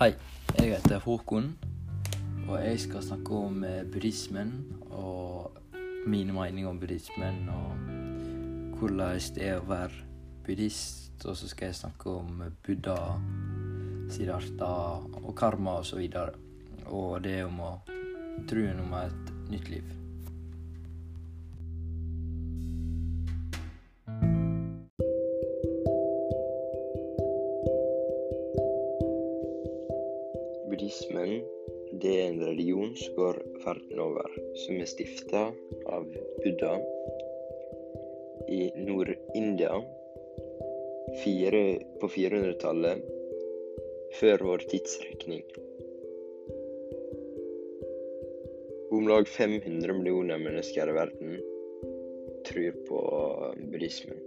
Hei, jeg heter Håkon, og jeg skal snakke om eh, buddhismen og mine meninger om buddhismen og hvordan det er å være buddhist. Og så skal jeg snakke om Buddha, Siddhartha og karma og så videre. Og det om å troen om et nytt liv. Verden over, som er stifta av Buddha i Nord-India på 400-tallet, før vår tidsrekning. Om lag 500 millioner mennesker i verden tror på buddhismen.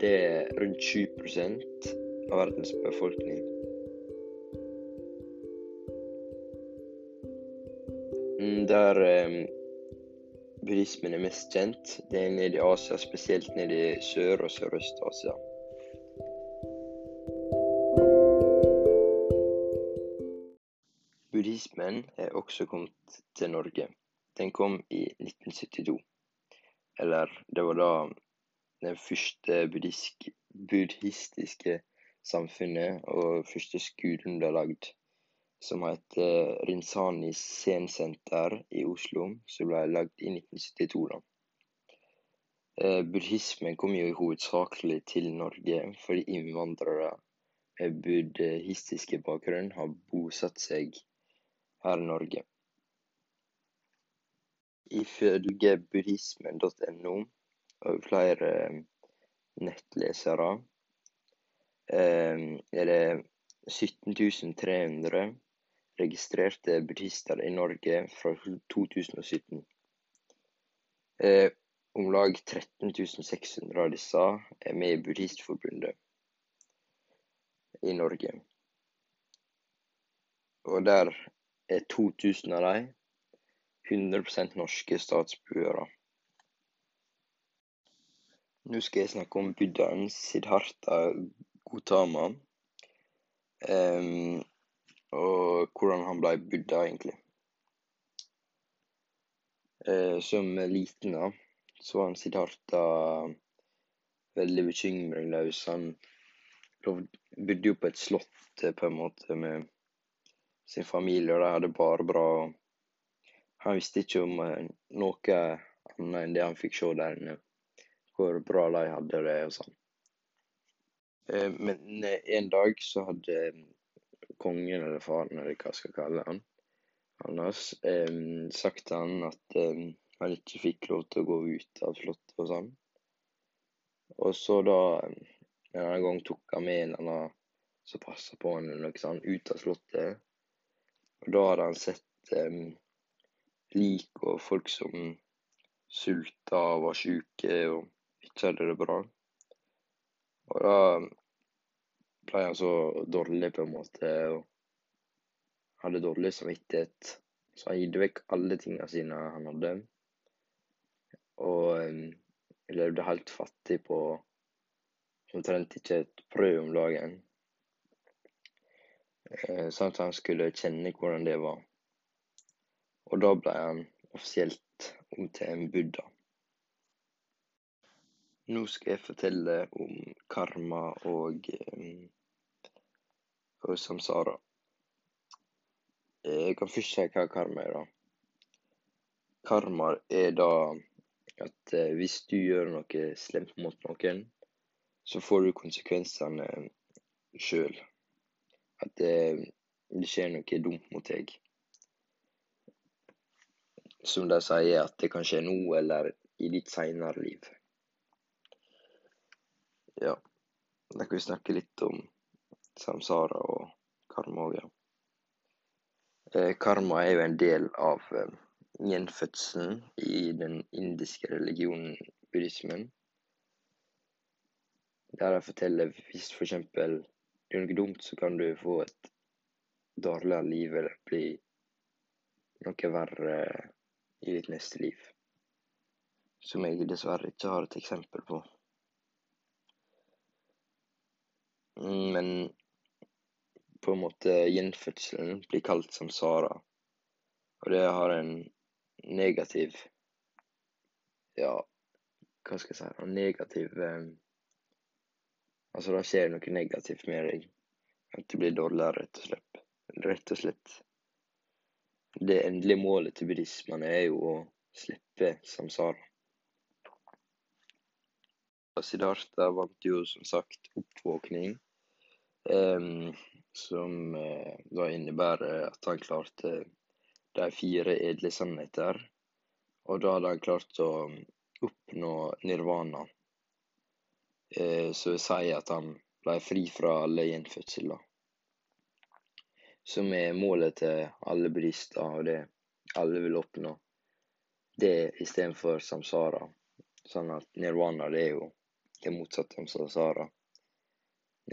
Det er rundt 7% av verdens befolkning. Der eh, buddhismen er mest kjent, det er nede i Asia, spesielt nede i Sør- og Sørøst-Asia. Buddhismen er også kommet til Norge. Den kom i 1972. Eller det var da det første buddhistiske samfunnet og første skolen ble lagd som heter Rinsani Zen-senter i Oslo, som ble lagd i 1972. da. Eh, buddhismen kom jo hovedsakelig til Norge fordi innvandrere med buddhistiske bakgrunn har bosatt seg her i Norge. Ifølge buddhismen.no og flere nettlesere eh, er det 17 300 registrerte buddhister i Norge fra 2017. Eh, om lag 13 600 av disse er med i Buddhistforbundet i Norge. Og der er 2000 av dem 100% norske statsborgere. Nå skal jeg snakke om buddhaen Siddhartha Gautama. Um, og hvordan han ble buddha, egentlig. Eh, som liten, da, så var han Siddhartha veldig bekymringsløs. Han bodde jo på et slott på en måte med sin familie, og de hadde bare bra. Han visste ikke om noe annet enn det han fikk se der inne. Hvor bra de hadde det og sånn. Men en dag så hadde kongen eller faren, eller hva jeg skal kalle han, hans, eh, sagt til han at eh, han ikke fikk lov til å gå ut av slottet og sånn. Og så da en gang tok han med en annen som passa på han eller noe sånt, ut av slottet. Og da hadde han sett eh, lik og folk som sulta og var sjuke og ikke hadde det bra. Og da ble han så dårlig, på en måte, og hadde dårlig samvittighet. Så han gitt vekk alle tingene sine han hadde. Og um, levde helt fattig på omtrent ikke et brød om dagen. Eh, sånn at han skulle kjenne hvordan det var. Og da ble han offisielt om til en buddha. Nå skal jeg fortelle om karma og, og samsara. Jeg kan først si hva karma er, da. Karma er da at hvis du gjør noe slemt mot noen, så får du konsekvensene sjøl. At det, det skjer noe dumt mot deg. Som de sier, at det kan skje nå eller i ditt seinere liv. Ja, da kan vi snakke litt om samsara og karma òg, ja. Eh, karma er jo en del av eh, gjenfødselen i den indiske religionen buddhismen. Der de forteller hvis for eksempel gjør noe dumt, så kan du få et dårligere liv eller bli noe verre i ditt neste liv. Som jeg dessverre ikke har et eksempel på. Men på en måte gjenfødselen blir kalt samsara. Og det har en negativ Ja, hva skal jeg si En negativ eh, Altså, da skjer noe negativt med deg. At du blir dårligere, rett og slett. Rett og slett. Det endelige målet til buddhismen er jo å slippe samsara. Siddhartha vant jo som sagt oppvåkning, um, som uh, da innebærer at han klarte de fire edle sannheter. Og da hadde han klart å oppnå nirvana. Eh, så vil si at han ble fri fra alle gjenfødsler. Som er målet til alle buddhister, og det alle vil oppnå. Det istedenfor samsara. Sånn at nirvana, det er jo det motsatte av samsara.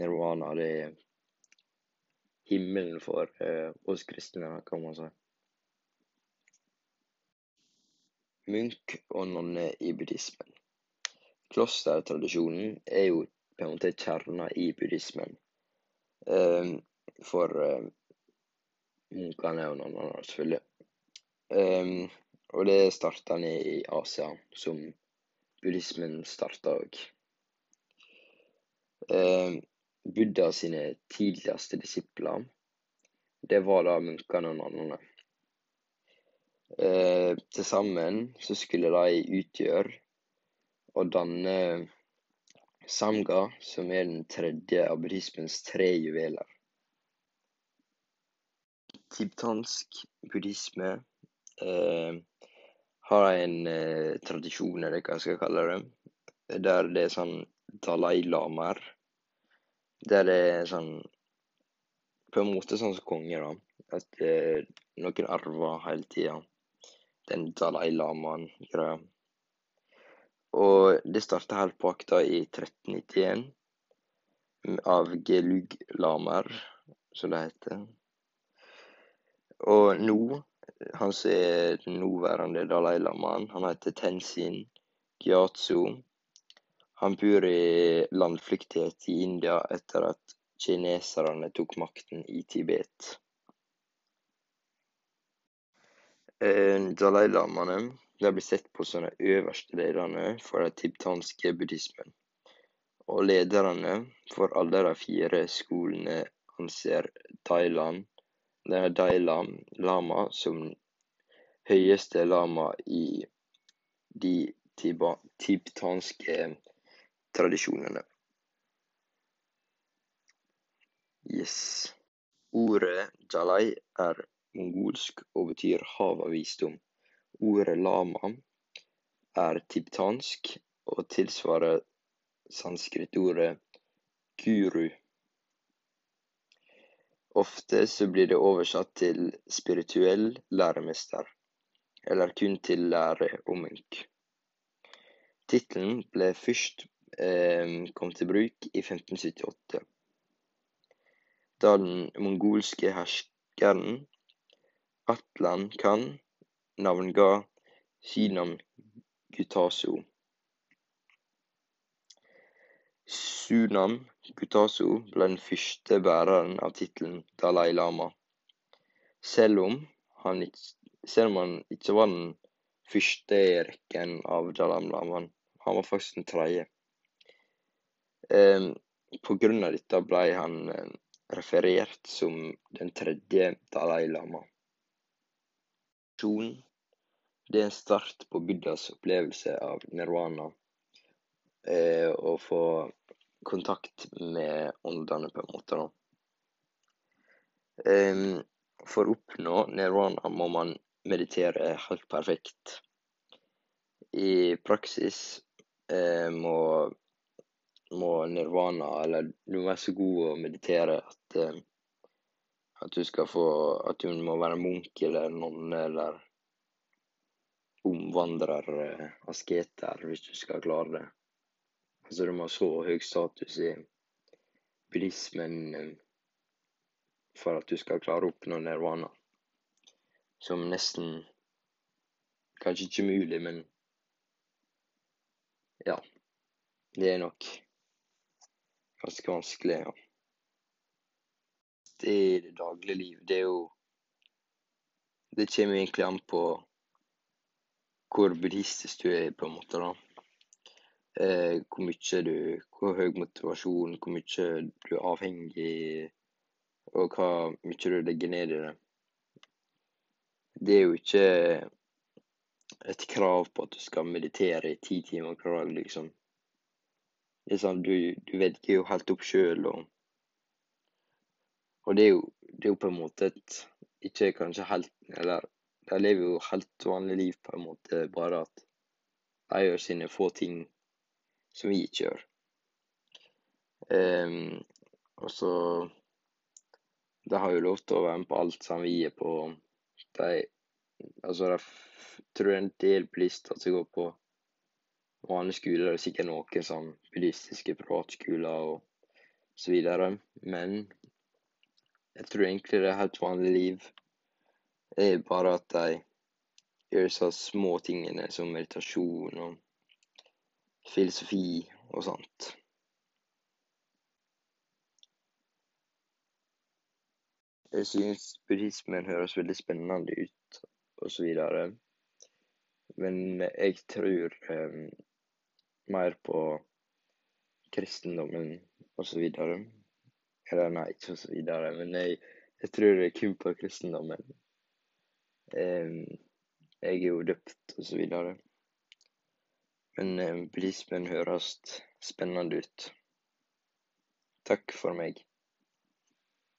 Nirvana, det er himmelen for eh, oss kristne, kan man si. munk og nonne i buddhismen. Klostertradisjonen er jo på en måte kjerna i buddhismen. Eh, for eh, munkene og nonnene, selvfølgelig. Um, og det starta ned i Asia, som buddhismen starta òg. Buddha sine tidligste disipler, det var da munkene og nannene. Eh, Til sammen så skulle de utgjøre og danne Samga, som er den tredje av buddhismens tre juveler. Tibetansk buddhisme eh, har en eh, tradisjon, eller hva jeg skal kalle det, der det er sånn dalai-lamaer. Der det er sånn På en måte sånn som konger, da. At eh, noen arver hele tida den Dalai Lamaen-greia. Og det starta helt på akta i 1391 av Gelug Lamer, som det heter. Og nå, han som er den nåværende Dalai Lamaen, han heter Tenzin Gyatso. Han bor i landflyktighet i India etter at kineserne tok makten i Tibet. Eh, Dalai Lamaene blir sett på som de øverste lederne for den tibetanske buddhismen. Og lederne for alle de fire skolene anser Thailand, Dalai Lama som høyeste lama i de tibetanske tradisjonene. Yes. Ordet Jalai er mongolsk og betyr hav av visdom. Ordet lama er tibetansk og tilsvarer sanskritordet guru. Ofte så blir det oversatt til spirituell læremester, eller kun til lære og munk. Tittelen ble først kom til bruk i 1578, da den mongolske herskeren Atlan Khan navnga Sinam Gutaso. Sunam Gutaso ble den første bæreren av tittelen Dalai Lama, selv om han ikke var den første i rekken av Dalai Lama. Han var faktisk den tredje. Eh, av dette ble han eh, referert som den tredje Dalai Lama det er en start på Buddhas opplevelse av nirvana. Eh, å få kontakt med åndene, på en måte. Eh, for å oppnå nirvana må man meditere helt perfekt. I praksis eh, må, må nirvana, eller du må være så god å meditere at eh, at du skal få At du må være munk eller nonne eller omvandrer, eh, asketer, hvis du skal klare det. Altså, du må ha så høy status i buddhismen eh, for at du skal klare å oppnå nirvana. Som nesten Kanskje ikke mulig, men ja. Det er nok ganske vanskelig, ja Det i det daglige liv, det er jo Det kommer egentlig an på hvor buddhistisk du er, på en måte, da. Eh, hvor mye du Hvor høy motivasjon, hvor mye du er avhengig, og hva mye du legger ned i det. Det er jo ikke et krav på at du skal meditere i ti timer hver dag, liksom. Sånn, du, du velger jo helt opp sjøl, og Og det er jo, det er på en måte et Ikke kanskje helt Eller de lever jo helt vanlig liv, på en måte, bare at de gjør sine få ting som vi ikke gjør. Um, og så De har jo lov til å være med på alt som vi er på. De Altså, de tror en del bilister som går på vanlige skoler, det er sikkert noen sånn buddhistiske privatskoler og så videre, men jeg tror egentlig det er helt vanlig liv. Det er bare at de gjør så små tingene som meditasjon og filosofi og sånt. Jeg synes buddhismen høres veldig spennende ut, og så videre. Men jeg tror um, mer på kristendommen videre. Eller nei, ikke videre, men jeg, jeg tror kun på kristendommen. Jeg er jo døpt videre. Men um, buddhismen høres spennende ut. Takk for meg.